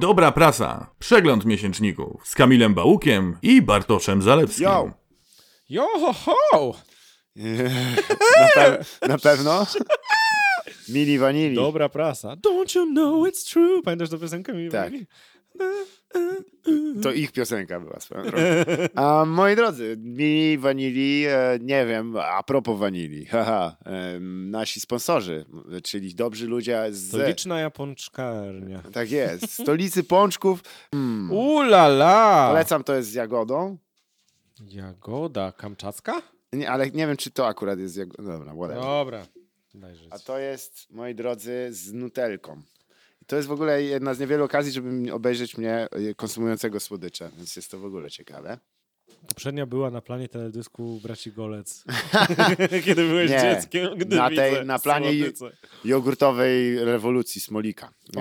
Dobra prasa. Przegląd miesięczników z Kamilem Bałukiem i Bartoszem Zalewskim. Yo! Jo, ho, ho! na, pe na pewno? Mili Vanilli. Dobra prasa. Don't you know it's true? Pamiętasz tę piosenkę? mi Tak. mówili? To ich piosenka była swoją drogą. A moi drodzy, Mili Vanilli, e, nie wiem, a propos Vanilli, haha, e, nasi sponsorzy, czyli dobrzy ludzie z... To liczna japonczkarnia. Tak jest, stolicy pączków. Hmm. Ulala! Polecam, to jest z jagodą. Jagoda kamczacka? Nie, ale nie wiem, czy to akurat jest z jagodą. Dobra, whatever. Dobra. A to jest, moi drodzy, z nutelką. To jest w ogóle jedna z niewielu okazji, żeby obejrzeć mnie e, konsumującego słodycze, więc jest to w ogóle ciekawe. Poprzednia była na planie teledysku Braci Golec. Kiedy byłeś Nie, dzieckiem, gdy na tej- na planie. Jogurtowej rewolucji Smolika. O.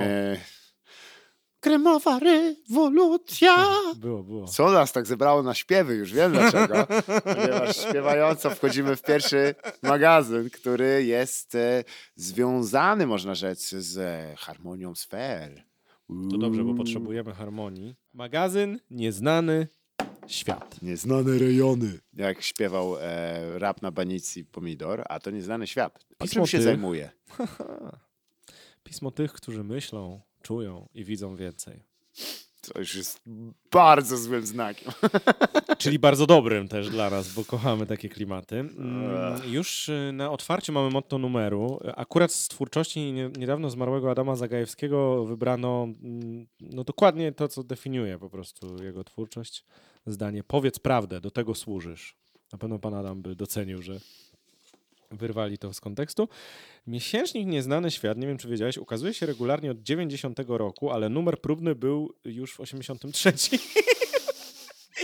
Kremowa rewolucja. Było, było. Co nas tak zebrało na śpiewy? Już wiem dlaczego. Ponieważ śpiewająco wchodzimy w pierwszy magazyn, który jest e, związany, można rzec, z e, harmonią sfer. To dobrze, bo potrzebujemy harmonii. Magazyn Nieznany Świat. Nieznane rejony. Jak śpiewał e, rap na banicji Pomidor, a to nieznany świat. A Pismo czym się tych. zajmuje? Pismo tych, którzy myślą, czują i widzą więcej. To już jest bardzo złym znakiem. Czyli bardzo dobrym też dla nas, bo kochamy takie klimaty. Mm, Już y, na otwarciu mamy motto numeru. Akurat z twórczości nie- niedawno zmarłego Adama Zagajewskiego wybrano mm, no dokładnie to, co definiuje po prostu jego twórczość. Zdanie powiedz prawdę, do tego służysz. Na pewno pan Adam by docenił, że wyrwali to z kontekstu. Miesięcznik Nieznany Świat, nie wiem czy wiedziałeś, ukazuje się regularnie od 90 roku, ale numer próbny był już w 83.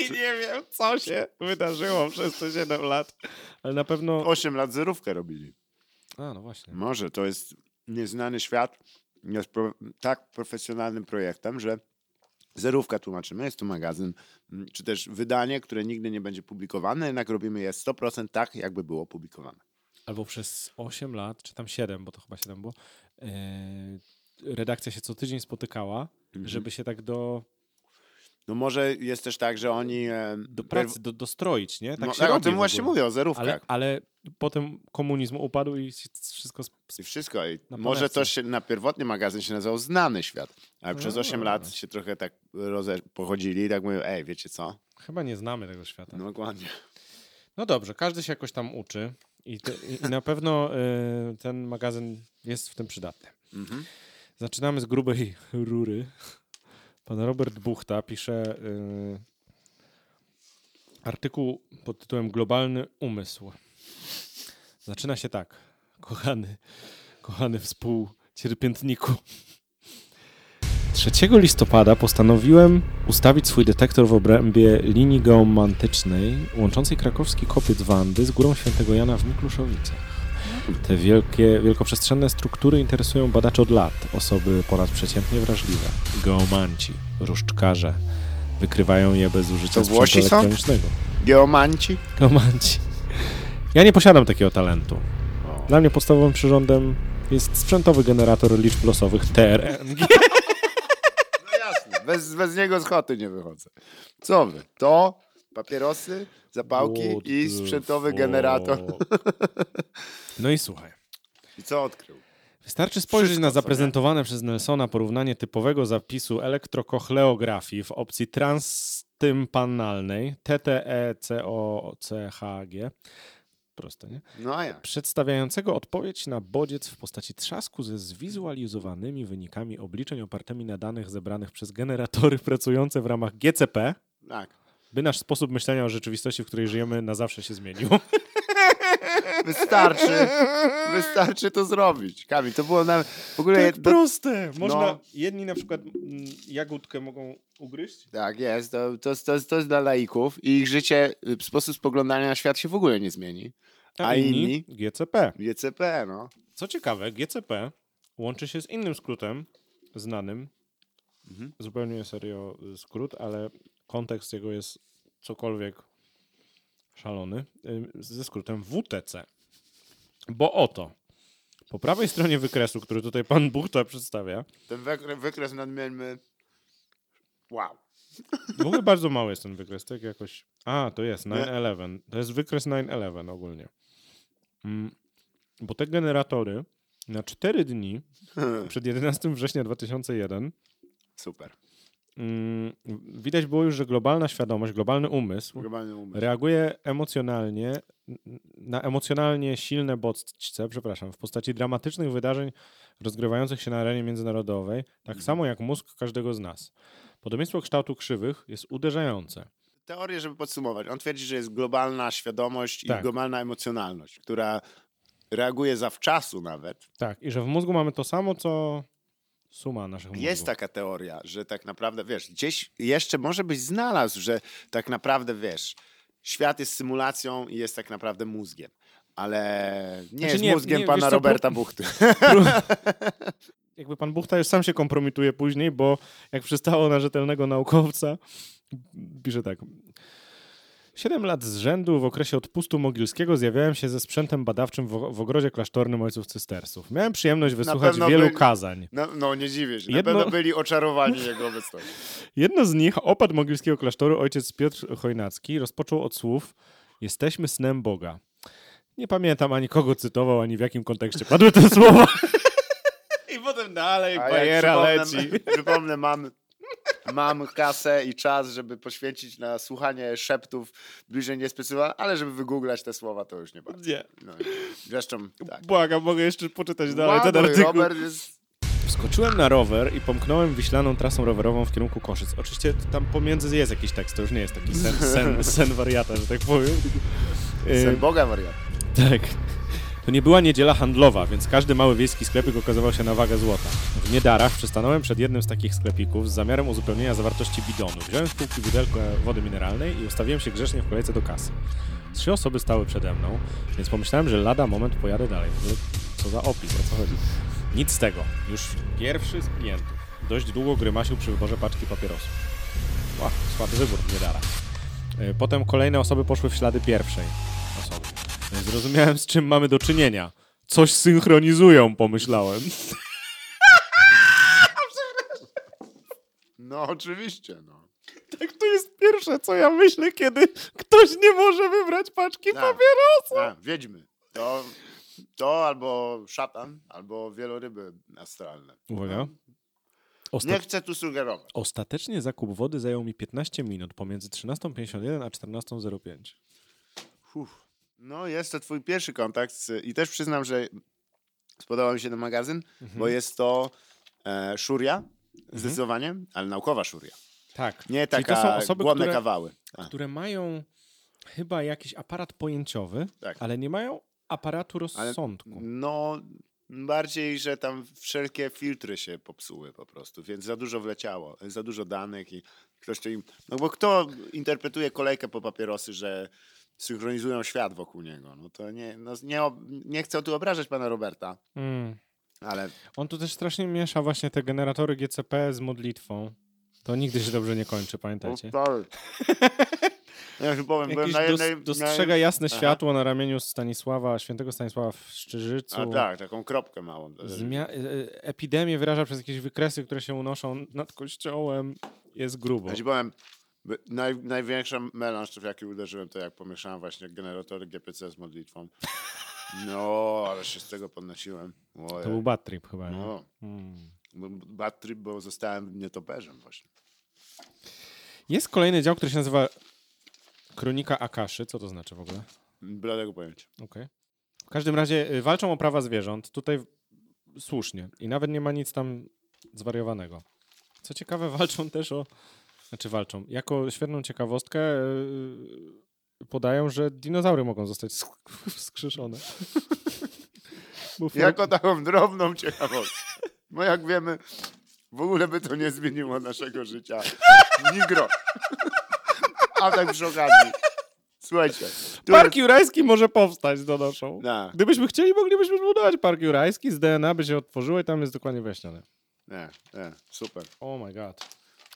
I nie wiem, co się wydarzyło przez te 7 lat. Ale na pewno... Osiem lat zerówkę robili. A, no właśnie. Może to jest nieznany świat. Jest pro, tak profesjonalnym projektem, że zerówka tłumaczymy, jest to magazyn, czy też wydanie, które nigdy nie będzie publikowane, jednak robimy je 100% tak, jakby było publikowane. Albo przez 8 lat, czy tam 7, bo to chyba 7 było, e, redakcja się co tydzień spotykała, żeby się tak do, No może jest też tak, że oni... e, do pracy, do, dostroić, nie? Tak no, się tak, o tym właśnie mówię, o zerówkach. Ale, ale potem komunizm upadł i wszystko... I wszystko. I może to się na pierwotny magazyn się nazywał Znany Świat, ale przez A. 8 lat się trochę tak roze, pochodzili i tak mówią, ej, wiecie co? Chyba nie znamy tego świata. No dokładnie. No dobrze, każdy się jakoś tam uczy i, te, i- na pewno y, ten magazyn jest w tym przydatny. Mhm. Zaczynamy z grubej rury. Pan Robert Buchta pisze y, artykuł pod tytułem Globalny umysł. Zaczyna się tak. Kochany, kochany współcierpiętniku. 3 listopada postanowiłem ustawić swój detektor w obrębie linii geomantycznej łączącej krakowski kopiec Wandy z górą Świętego Jana w Mikluszowicach. Te wielkie, wielkoprzestrzenne struktury interesują badaczy od lat. Osoby ponadprzeciętnie wrażliwe. Geomanci, różdżkarze. Wykrywają je bez użycia To sprzętu Włosi są? elektronicznego. Geomanci? Geomanci. Ja nie posiadam takiego talentu. Dla mnie podstawowym przyrządem jest sprzętowy generator liczb losowych TRNG. Bez, bez niego z chaty nie wychodzę. Co wy? To, papierosy, zapałki What i sprzętowy fuck? generator. No i słuchaj. I co odkrył? Wystarczy spojrzeć Wszystko, na zaprezentowane przez Nelsona porównanie typowego zapisu elektrokochleografii w opcji transtympanalnej TTECOCHG. Proste, nie? No ja. Przedstawiającego odpowiedź na bodziec w postaci trzasku ze zwizualizowanymi wynikami obliczeń opartymi na danych zebranych przez generatory pracujące w ramach GCP, Tak. By nasz sposób myślenia o rzeczywistości, w której żyjemy, na zawsze się zmienił. Wystarczy, wystarczy to zrobić. Kamil, to było na, w ogóle... Tak do- proste! Można, No. jedni na przykład mm, jagódkę mogą ugryźć, Tak jest, to, to, to, to jest dla laików i ich życie, y, sposób spoglądania na świat się w ogóle nie zmieni. a, A inni, inni? GCP. GCP, no. Co ciekawe, GCP łączy się z innym skrótem znanym. Mhm. Zupełnie serio y, skrót, ale kontekst jego jest cokolwiek szalony. y, Ze skrótem WTC. Bo oto, po prawej stronie wykresu, który tutaj pan Buchta przedstawia, Ten wykres nadmienny Wow. W ogóle bardzo mały jest ten wykres, tak jakoś... A, to jest 9-11. To jest wykres 9-11 ogólnie. Mm, bo te generatory na 4 dni przed 11 września 2001 Super. Mm, widać było już, że globalna świadomość, globalny umysł Globalny umysł. reaguje emocjonalnie na emocjonalnie silne bodźce, przepraszam, w postaci dramatycznych wydarzeń rozgrywających się na arenie międzynarodowej, tak samo jak mózg każdego z nas. Podobieństwo kształtu krzywych jest uderzające. Teorię, żeby podsumować. On twierdzi, że jest globalna świadomość Tak. i globalna emocjonalność, która reaguje zawczasu nawet. Tak, i że w mózgu mamy to samo, co suma naszych mózgów. Jest taka teoria, że tak naprawdę, wiesz, gdzieś jeszcze może byś znalazł, że tak naprawdę, wiesz, świat jest symulacją i jest tak naprawdę mózgiem. Ale nie Znaczy jest nie, mózgiem nie, pana co, Roberta Buchty. Jakby pan Buchta już sam się kompromituje później, bo jak przystało na rzetelnego naukowca, pisze tak. Siedem lat z rzędu w okresie odpustu mogilskiego zjawiałem się ze sprzętem badawczym w, w ogrodzie klasztornym ojców cystersów. Miałem przyjemność wysłuchać wielu by- kazań. No, no nie dziwię się. Na Jedno- pewno byli oczarowani jego obecnością. Jedno z nich, opad mogilskiego klasztoru, ojciec Piotr Chojnacki, rozpoczął od słów Jesteśmy snem Boga. Nie pamiętam ani kogo cytował, ani w jakim kontekście padły te słowa. I potem dalej A bajera jak leci. przypomnę, przypomnę, mam, mam kasę i czas, żeby poświęcić na słuchanie szeptów bliżej niespecyfikowanych, ale żeby wygooglać te słowa, to już nie bardzo. Nie. No, zresztą tak. Błagam, mogę jeszcze poczytać dalej Ładuj, ten artykuł. Robert jest... Wskoczyłem na rower i pomknąłem wiślaną trasą rowerową w kierunku Koszyc. Oczywiście tam pomiędzy jest jakiś tekst, to już nie jest taki sen, sen, sen wariata, że tak powiem. Y, Sen Boga wariat. Tak. To nie była niedziela handlowa, więc każdy mały wiejski sklepik okazywał się na wagę złota. W Niedarach przystanąłem przed jednym z takich sklepików z zamiarem uzupełnienia zawartości bidonu. Wziąłem z półki butelkę wody mineralnej i ustawiłem się grzecznie w kolejce do kasy. Trzy osoby stały przede mną, więc pomyślałem, że lada moment pojadę dalej. Ogóle co za opis, o co chodzi? Nic z tego. Już pierwszy z klientów dość długo grymasił przy wyborze paczki papierosów. Ła, słaby wybór w Niedarach. Y, Potem kolejne osoby poszły w ślady pierwszej Więc Zrozumiałem, z czym mamy do czynienia. Coś synchronizują, pomyślałem. No oczywiście, no. Tak to jest pierwsze, co ja myślę, kiedy ktoś nie może wybrać paczki Tak. papierosa. A, wiedźmy. To, to albo szatan, albo wieloryby astralne. Uwaga. No. Nie chcę tu sugerować. Ostatecznie zakup wody zajął mi 15 minut pomiędzy 13.51 a 14.05. Uff. No jest to twój pierwszy kontakt z, i też przyznam, że spodobał mi się ten magazyn, Mhm. bo jest to e, szuria, zdecydowanie, ale naukowa szuria. Tak. Nie Czyli taka to są osoby, głodne które, kawały. A, które mają chyba jakiś aparat pojęciowy, Tak. ale nie mają aparatu Ale- rozsądku. no bardziej, że tam wszelkie filtry się popsuły po prostu, więc za dużo wleciało, za dużo danych i ktoś to im... No bo kto interpretuje kolejkę po papierosy, że synchronizują świat wokół niego? No to nie, no nie, nie chcę tu obrażać pana Roberta, Mm. ale On tu też strasznie miesza właśnie te generatory GCP z modlitwą. To nigdy się dobrze nie kończy, pamiętajcie. O, stary. Ja ci powiem, byłem Jakiś na jednej... dostrzega na... jasne Aha. światło na ramieniu Stanisława, świętego Stanisława w Szczyżycu. A tak, taką kropkę małą. Zmia- e- e- epidemię wyraża przez jakieś wykresy, które się unoszą nad kościołem. Jest grubo. Ja ci powiem, naj, największa melanż, w jaki uderzyłem, to jak pomieszałem właśnie generatory GPC z modlitwą. No, ale się z tego podnosiłem. Ojej. To był bad trip chyba. No, Mm. bo- bad trip, bo zostałem nietoperzem właśnie. Jest kolejny dział, który się nazywa Kronika Akaszy. Co to znaczy w ogóle? Bladego pojęcia. Okej. W każdym razie y, walczą o prawa zwierząt. Tutaj słusznie. I nawet nie ma nic tam zwariowanego. Co ciekawe, walczą też o. Znaczy walczą. Jako świetną ciekawostkę yy, podają, że dinozaury mogą zostać sk- wskrzeszone. Bo Freud- Jako taką drobną ciekawostkę. No jak wiemy, w ogóle by to nie zmieniło naszego życia. Nigro. A tak przy okazji. Słuchajcie. Park Jurajski może powstać, donoszą. jest- Na, Gdybyśmy chcieli, moglibyśmy zbudować Park Jurajski, z DNA by się otworzyło i tam jest dokładnie wyjaśnione. nie, nie, super. Oh my god.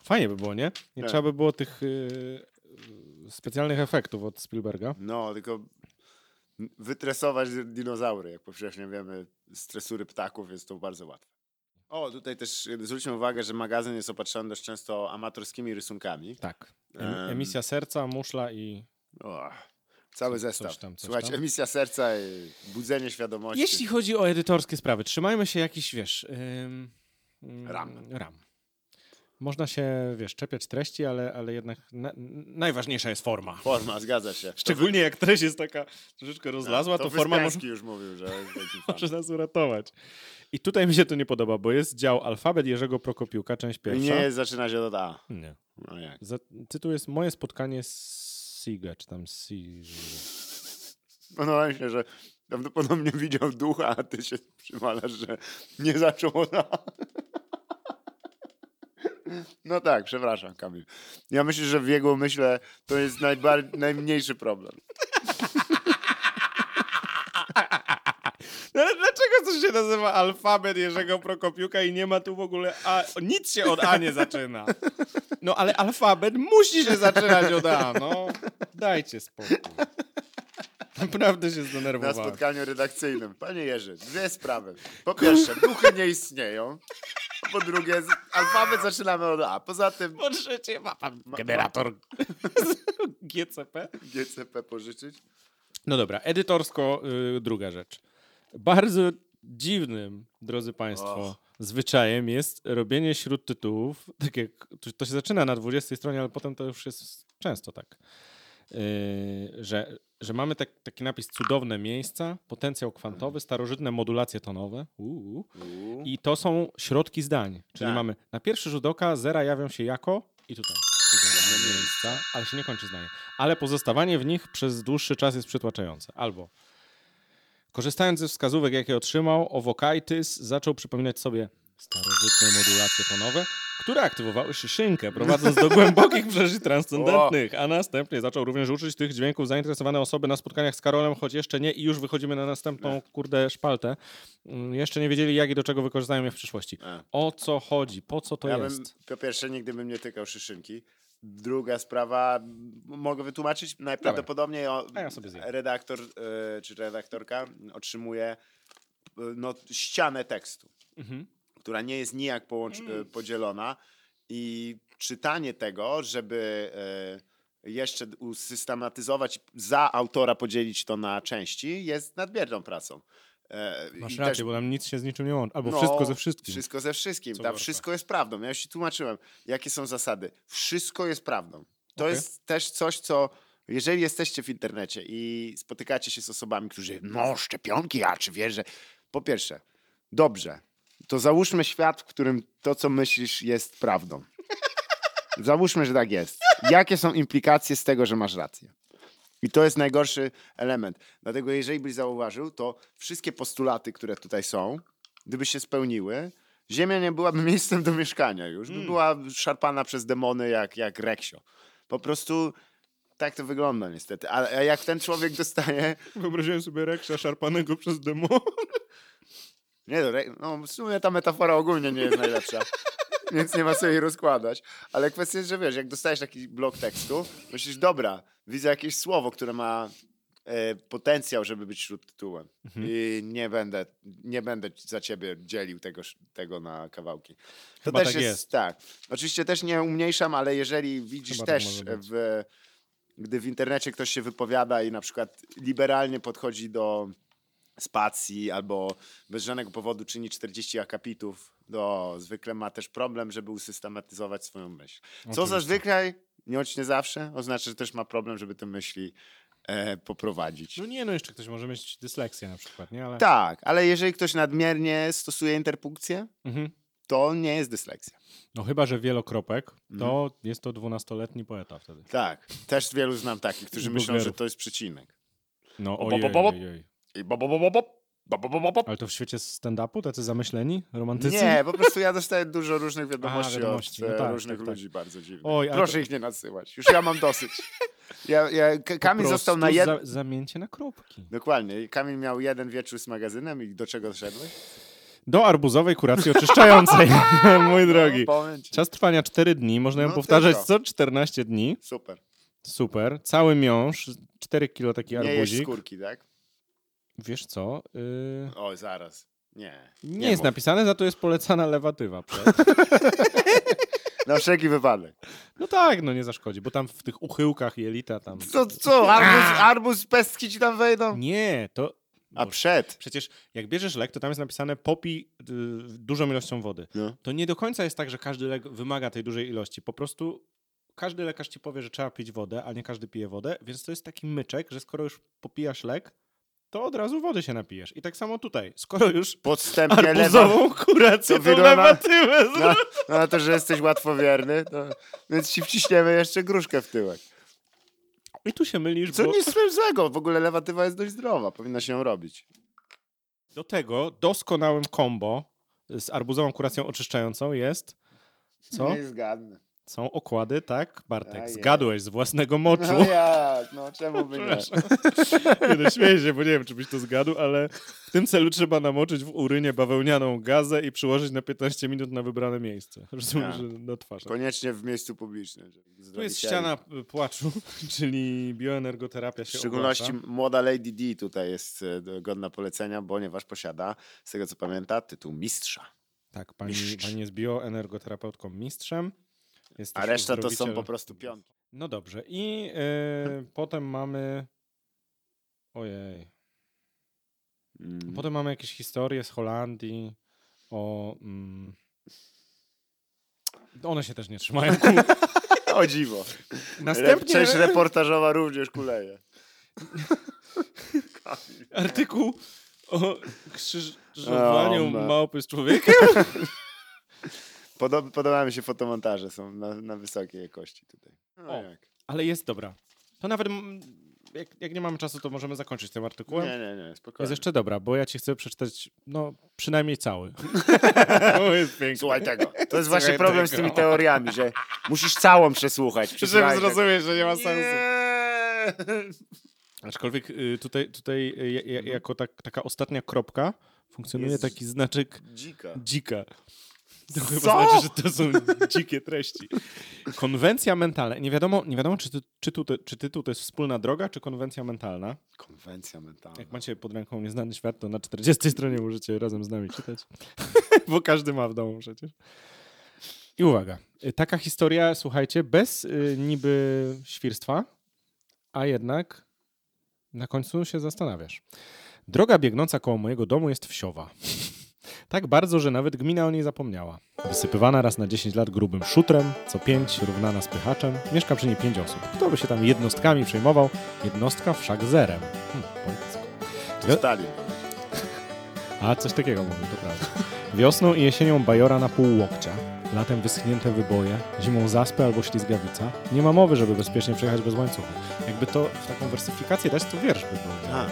Fajnie by było, nie? Nie Tak. trzeba by było tych yy, specjalnych efektów od Spielberga. No, tylko wytresować dinozaury, jak powszechnie wiemy, z tresury ptaków jest to bardzo łatwe. O, tutaj też y, zwróćmy uwagę, że magazyn jest opatrzony dość często amatorskimi rysunkami. Tak. Em- Em. Emisja serca, muszla i... O, cały zestaw. coś tam, coś Słuchajcie, tam. emisja serca i budzenie świadomości. Jeśli chodzi o edytorskie sprawy, trzymajmy się jakiś, wiesz... ym, ym, Ram. Ram. Można się, wiesz, czepiać treści, ale, ale jednak na, najważniejsza jest forma. Forma, zgadza się. Szczególnie jak treść jest taka troszeczkę rozlazła, to, forma może, już mówił, że może nas uratować. I tutaj mi się to nie podoba, bo jest dział Alfabet Jerzego Prokopiuka, część pierwsza. nie zaczyna się od A. Nie. No jak? Za, tytuł jest Moje spotkanie z Siga, czy tam Si... Podoba się, że prawdopodobnie widział ducha, a ty się przywalasz, że nie zaczął od A. No tak, przepraszam, Kamil. Ja myślę, że w jego myśle to jest najmniejszy problem. No, ale dlaczego coś się nazywa alfabet Jerzego Prokopiuka i nie ma tu w ogóle A, nic się od A nie zaczyna. No ale alfabet musi się zaczynać od A, no. Dajcie spokój. Naprawdę się Na zdenerwowałem. spotkaniu redakcyjnym. Panie Jerzy, dwie sprawy. Po pierwsze, duchy nie istnieją. Po drugie, alfabet zaczynamy od A. Poza tym Po trzecie ma pan generator GCP. GCP pożyczyć. No dobra, edytorsko y, druga rzecz. Bardzo dziwnym, drodzy Państwo, Och. zwyczajem jest robienie śródtytułów, tak jak to, się zaczyna na 20 stronie, ale potem to już jest często tak, że, że mamy tak, taki napis cudowne miejsca, potencjał kwantowy, starożytne modulacje tonowe Uuu. i to są środki zdań, czyli Tak. mamy na pierwszy rzut oka zera jawią się jako i tutaj cudowne miejsca, ale się nie kończy zdanie. Ale pozostawanie w nich przez dłuższy czas jest przytłaczające. Albo korzystając ze wskazówek, jakie otrzymał, Owokaitis zaczął przypominać sobie starożytne modulacje tonowe, które aktywowały szyszynkę, prowadząc do głębokich przeżyć transcendentnych, a następnie zaczął również uczyć tych dźwięków zainteresowane osoby na spotkaniach z Karolem, choć jeszcze nie i już wychodzimy na następną, kurde, szpaltę. Mm, Jeszcze nie wiedzieli, jak i do czego wykorzystają je w przyszłości. O co chodzi? Po co to ja jest? Bym, po pierwsze, nigdy bym nie tykał szyszynki. Druga sprawa, mogę wytłumaczyć? Najprawdopodobniej o, ja redaktor e, czy redaktorka otrzymuje e, no, ścianę tekstu, Mhm. Która nie jest nijak połącz- Mm. e, podzielona i czytanie tego, żeby e, jeszcze usystematyzować, za autora podzielić to na części, jest nadmierną pracą. E, Masz i rację, też- bo tam nic się z niczym nie łączy. Albo no, wszystko ze wszystkim. Wszystko ze wszystkim. Co Tam gorsza. wszystko jest prawdą. Ja już ci tłumaczyłem, jakie są zasady. Wszystko jest prawdą. To Okej. jest też coś, co. Jeżeli jesteście w internecie i spotykacie się z osobami, którzy, no, szczepionki, a czy wiesz, że. Po pierwsze, dobrze, to załóżmy świat, w którym to, co myślisz, jest prawdą. Załóżmy, że tak jest. Jakie są implikacje z tego, że masz rację? I to jest najgorszy element. Dlatego, jeżeli byś zauważył, to wszystkie postulaty, które tutaj są, gdyby się spełniły, Ziemia nie byłaby miejscem do mieszkania już. By była szarpana przez demony jak, jak Reksio. Po prostu tak to wygląda niestety. A jak ten człowiek dostaje... Wyobraziłem sobie Reksza szarpanego przez demon. Nie, no, Re- no w sumie ta metafora ogólnie nie jest najlepsza. Więc nie ma co jej rozkładać. Ale kwestia jest, że wiesz, jak dostajesz taki blok tekstu, myślisz, dobra, widzę jakieś słowo, które ma e, potencjał, żeby być śródtytułem. I nie będę, nie będę za ciebie dzielił tego, tego na kawałki. To Chyba też tak jest, jest. tak. Oczywiście też nie umniejszam, ale jeżeli widzisz Chyba tak też w, gdy w internecie ktoś się wypowiada i na przykład liberalnie podchodzi do spacji albo bez żadnego powodu czyni 40 akapitów, to zwykle ma też problem, żeby usystematyzować swoją myśl. Co Oczywiście. zazwyczaj, nie nie zawsze, oznacza, że też ma problem, żeby te myśli e, poprowadzić. No nie, no jeszcze ktoś może mieć dysleksję na przykład, nie? Ale... Tak, ale jeżeli ktoś nadmiernie stosuje interpunkcję, Mhm. to nie jest dysleksja. No chyba, że wielokropek, to Mhm. jest to dwunastoletni poeta wtedy. Tak, też wielu znam takich, którzy myślą, że to jest przecinek. No ojej, ojej. I bo, bo, bo, bo, bo. Bo, bo, bo, Ale to w świecie stand-upu, tacy zamyśleni, romantycy? Nie, po prostu ja dostaję dużo różnych wiadomości, Aha, wiadomości. od no e, tak, różnych tak, tak. ludzi bardzo dziwnych. Oj, Proszę to... ich nie nadsyłać, już ja mam dosyć. Ja, ja, Kamil został na jeden... Za, na kropki. Dokładnie, Kamil miał jeden wieczór z magazynem i do czego szedłeś? Do arbuzowej kuracji oczyszczającej, mój no, drogi. Czas trwania 4 dni, można ją no, powtarzać tylko. co 14 dni. Super. Super, cały miąż, 4 kilo taki arbuzik. Nie jest skórki, tak? Wiesz co? Yy... O, zaraz. Nie. Nie, jest mów. napisane, za to jest polecana lewatywa. Na wszelki wypadek. No tak, no nie zaszkodzi, bo tam w tych uchyłkach jelita tam... Co, co? Arbuz, arbuz pestki ci tam wejdą? Nie, to... A Boże. przed? Przecież jak bierzesz lek, to tam jest napisane popij y, dużą ilością wody. No. To nie do końca jest tak, że każdy lek wymaga tej dużej ilości. Po prostu każdy lekarz ci powie, że trzeba pić wodę, a nie każdy pije wodę, więc to jest taki myczek, że skoro już popijasz lek, to od razu wody się napijesz. I tak samo tutaj. Skoro już Podstępnie arbuzową kurację, To lewatywę No, na to, że jesteś łatwowierny, to, więc ci wciśniemy jeszcze gruszkę w tyłek. I tu się mylisz, Co bo nic złego, w ogóle lewatywa jest dość zdrowa, powinna się ją robić. do tego doskonałym combo z arbuzową kuracją oczyszczającą jest co? Nie zgadnę. Są okłady, tak? Bartek, zgadłeś z własnego moczu. No jak? No czemu by nie? Nie no, śmieję się, bo nie wiem, czy byś to zgadł, ale w tym celu trzeba namoczyć w urynie bawełnianą gazę i przyłożyć na 15 minut na wybrane miejsce. Rozumiem, że na twarz. Koniecznie w miejscu publicznym. Tu jest ściana płaczu, czyli bioenergoterapia się W szczególności młoda Lady D tutaj jest e, godna polecenia, ponieważ posiada, z tego co pamięta, tytuł mistrza. Tak, pani, Mistrz. pani jest bioenergoterapeutką mistrzem. Jest A reszta to są po prostu piątki. No dobrze. I y, potem mamy... Ojej. Mm. Potem mamy jakieś historie z Holandii o... Mm, one się też nie trzymają. O dziwo. Następnie Część reportażowa również kuleje. artykuł o krzyżowaniu O, ma- małpy z człowiekiem. Podoba, podobają mi się fotomontaże, są na, na wysokiej jakości tutaj. No O. jak? Ale jest dobra. To nawet jak, jak nie mamy czasu, to możemy zakończyć tym artykułem. Nie, nie, nie, spokojnie. Jest jeszcze dobra, bo ja ci chcę przeczytać, no przynajmniej cały. to jest piękne. Słuchaj tego. To jest właśnie Słuchaj problem z tymi teoriami, że musisz całą przesłuchać. Żeby zrozumieć, że nie ma sensu. Nie. Aczkolwiek y, tutaj, tutaj y, ja- jako tak, taka ostatnia kropka funkcjonuje Jest taki znaczek Dzika. dzika. To chyba Co? znaczy, że to są dzikie treści. Konwencja mentalna. Nie wiadomo, nie wiadomo czy, ty, czy, tu, czy tytuł to jest wspólna droga, czy konwencja mentalna. Konwencja mentalna. Jak macie pod ręką Nieznany Świat, to na 40 stronie możecie razem z nami czytać. Bo każdy ma w domu przecież. I uwaga. Taka historia, słuchajcie, bez y, niby świrstwa, a jednak na końcu się zastanawiasz. Droga biegnąca koło mojego domu jest wsiowa. Tak bardzo, że nawet gmina o niej zapomniała. Wysypywana raz na 10 lat grubym szutrem, co 5 równana spychaczem, mieszka przy niej 5 osób. Kto by się tam jednostkami przejmował? Jednostka wszak zerem. Hm, poetycko. To Stalin. A, coś takiego mówił, to prawda. Wiosną i jesienią bajora na pół łokcia, latem wyschnięte wyboje, zimą zaspy albo ślizgawica. Nie ma mowy, żeby bezpiecznie przejechać bez łańcucha. Jakby to w taką wersyfikację dać, to wiersz by był. A,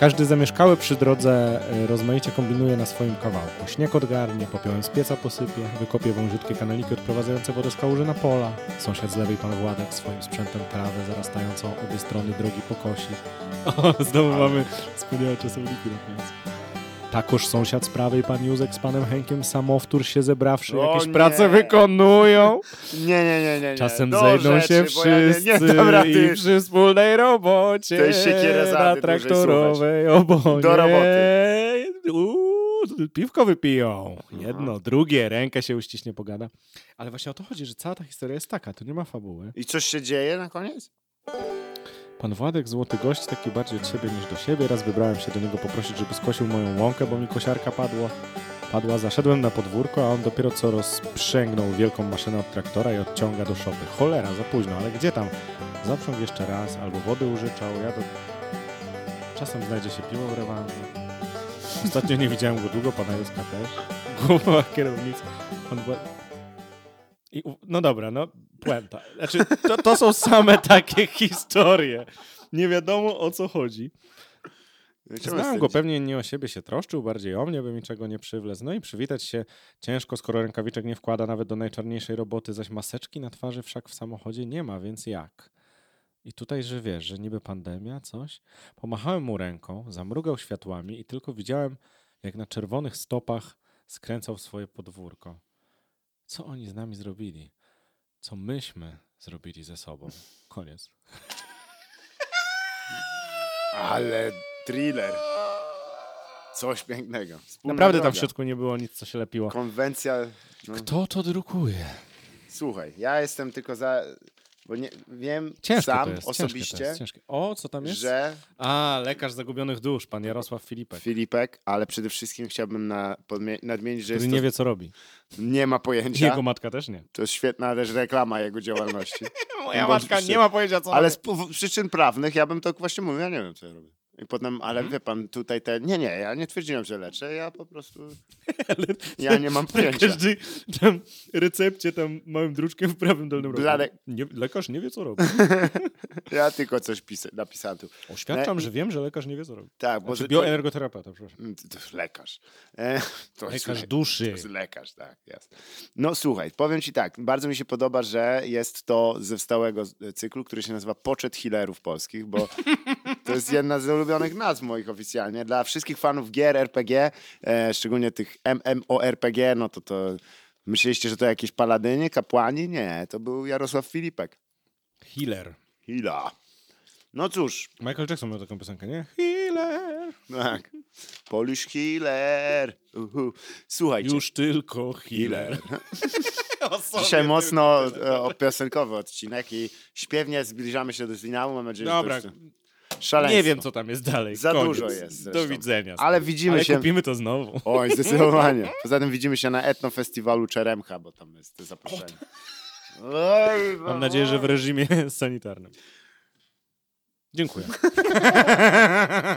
Każdy zamieszkały przy drodze e, rozmaicie kombinuje na swoim kawałku. Śnieg odgarnie, popiołem z pieca posypie, wykopie wąziutkie kanaliki odprowadzające wodę z kałuży na pola. Sąsiad z lewej, pan Władek, swoim sprzętem trawę zarastającą obie strony drogi pokosi. O, znowu mamy wspaniałe czasowniki na końcu. Takoż sąsiad z prawej, pan Józek z panem Henkiem samowtór się zebrawszy, O jakieś nie. prace wykonują. nie, nie, nie, nie. nie. Czasem Do zejdą rzeczy, się bo ja nie- wszyscy Nie, dobra, i ty. przy wspólnej robocie To jest siekierę zady na dłużej traktorowej obonie. Do roboty. Uuu, piwko wypiją. Jedno, Aha. drugie, rękę się uściśnie, pogada. Ale właśnie o to chodzi, że cała ta historia jest taka, tu nie ma fabuły. I coś się dzieje na koniec? Pan Władek, złoty gość, taki bardziej od siebie niż do siebie. Raz wybrałem się do niego poprosić, żeby skosił moją łąkę, bo mi kosiarka padło. Padła, zaszedłem na podwórko, a on dopiero co rozprzęgnął wielką maszynę od traktora i odciąga do szopy. Cholera, za późno, ale gdzie tam? Zaprząg jeszcze raz, albo wody użyczał, ja do... Czasem znajdzie się piwo w rewanżu. Ostatnio nie widziałem go długo, pana Józka też. Głowa Wład... I, no dobra, no puenta. Znaczy, to, to są same takie historie. Nie wiadomo o co chodzi. Znałem go pewnie nie o siebie się troszczył, bardziej o mnie, by mi czego nie przywlec. No i przywitać się ciężko, skoro rękawiczek nie wkłada nawet do najczarniejszej roboty, zaś maseczki na twarzy wszak w samochodzie nie ma, więc jak? I tutaj, że wiesz, że niby pandemia, coś. Pomachałem mu ręką, zamrugał światłami i tylko widziałem, jak na czerwonych stopach skręcał swoje podwórko. Co oni z nami zrobili? Co myśmy zrobili ze sobą? Koniec. Ale thriller. Coś pięknego. Wspólna Naprawdę tam droga. w środku nie było nic, co się lepiło. Konwencja. No, Kto to drukuje? słuchaj, ja jestem tylko za. Bo nie, wiem Ciężkie sam jest, osobiście, jest. O, co tam jest? że A, lekarz zagubionych dusz, pan Jarosław Filipek, Filipek, ale przede wszystkim chciałbym na, podmie- nadmienić, że który jest nie to, wie, co robi. nie ma pojęcia. Jego matka też nie. To jest świetna też reklama jego działalności. Moja matka nie ma pojęcia, co Ale robi. z powo- przyczyn prawnych ja bym to właśnie mówił, ja nie wiem, co ja robię. I potem, ale Mhm. wie pan, tutaj te... Nie, nie, ja nie twierdziłem, że leczę, ja po prostu... Ja nie mam pojęcia. Każdy tam recepcie tam małym druczkiem w prawym dolnym rogu. Dla le- Nie, lekarz nie wie, co robi. Ja tylko coś pisa- napisałem tu. Oświadczam, Ne- że wiem, że lekarz nie wie, co robi. Tak, bo Znaczy, że to, bioenergoterapeuta, przepraszam. Mm, to lekarz. E, to Lekarz lek- duszy. To jest lekarz, tak, jasne. No słuchaj, powiem ci tak, bardzo mi się podoba, że jest to ze stałego cyklu, który się nazywa Poczet Healerów Polskich, bo to jest jedna z ulubionych nazw moich oficjalnie. Dla wszystkich fanów gier RPG, e, szczególnie tych MMORPG, no to to... Myśleliście, że to jakieś paladyny, kapłani? Nie, to był Jarosław Filipek. Healer. Hila. No cóż, Michael Jackson miał taką piosenkę, nie? Healer. tak. Polish Healer. Uhu. Słuchajcie. Już tylko healer. Dzisiaj mocno e, opiosenkowy odcinek i śpiewnie zbliżamy się do finału. Mam nadzieję, Dobra. że to jest szaleństwo. Nie wiem, co tam jest dalej. Za Koniec. dużo jest zresztą. Do widzenia. Ale widzimy Ale się... kupimy to znowu. Oj, zdecydowanie. Poza tym widzimy się na etnofestiwalu Czeremcha, bo tam jest zaproszenie. Oj, Mam nadzieję, że w reżimie sanitarnym. Dziękuję.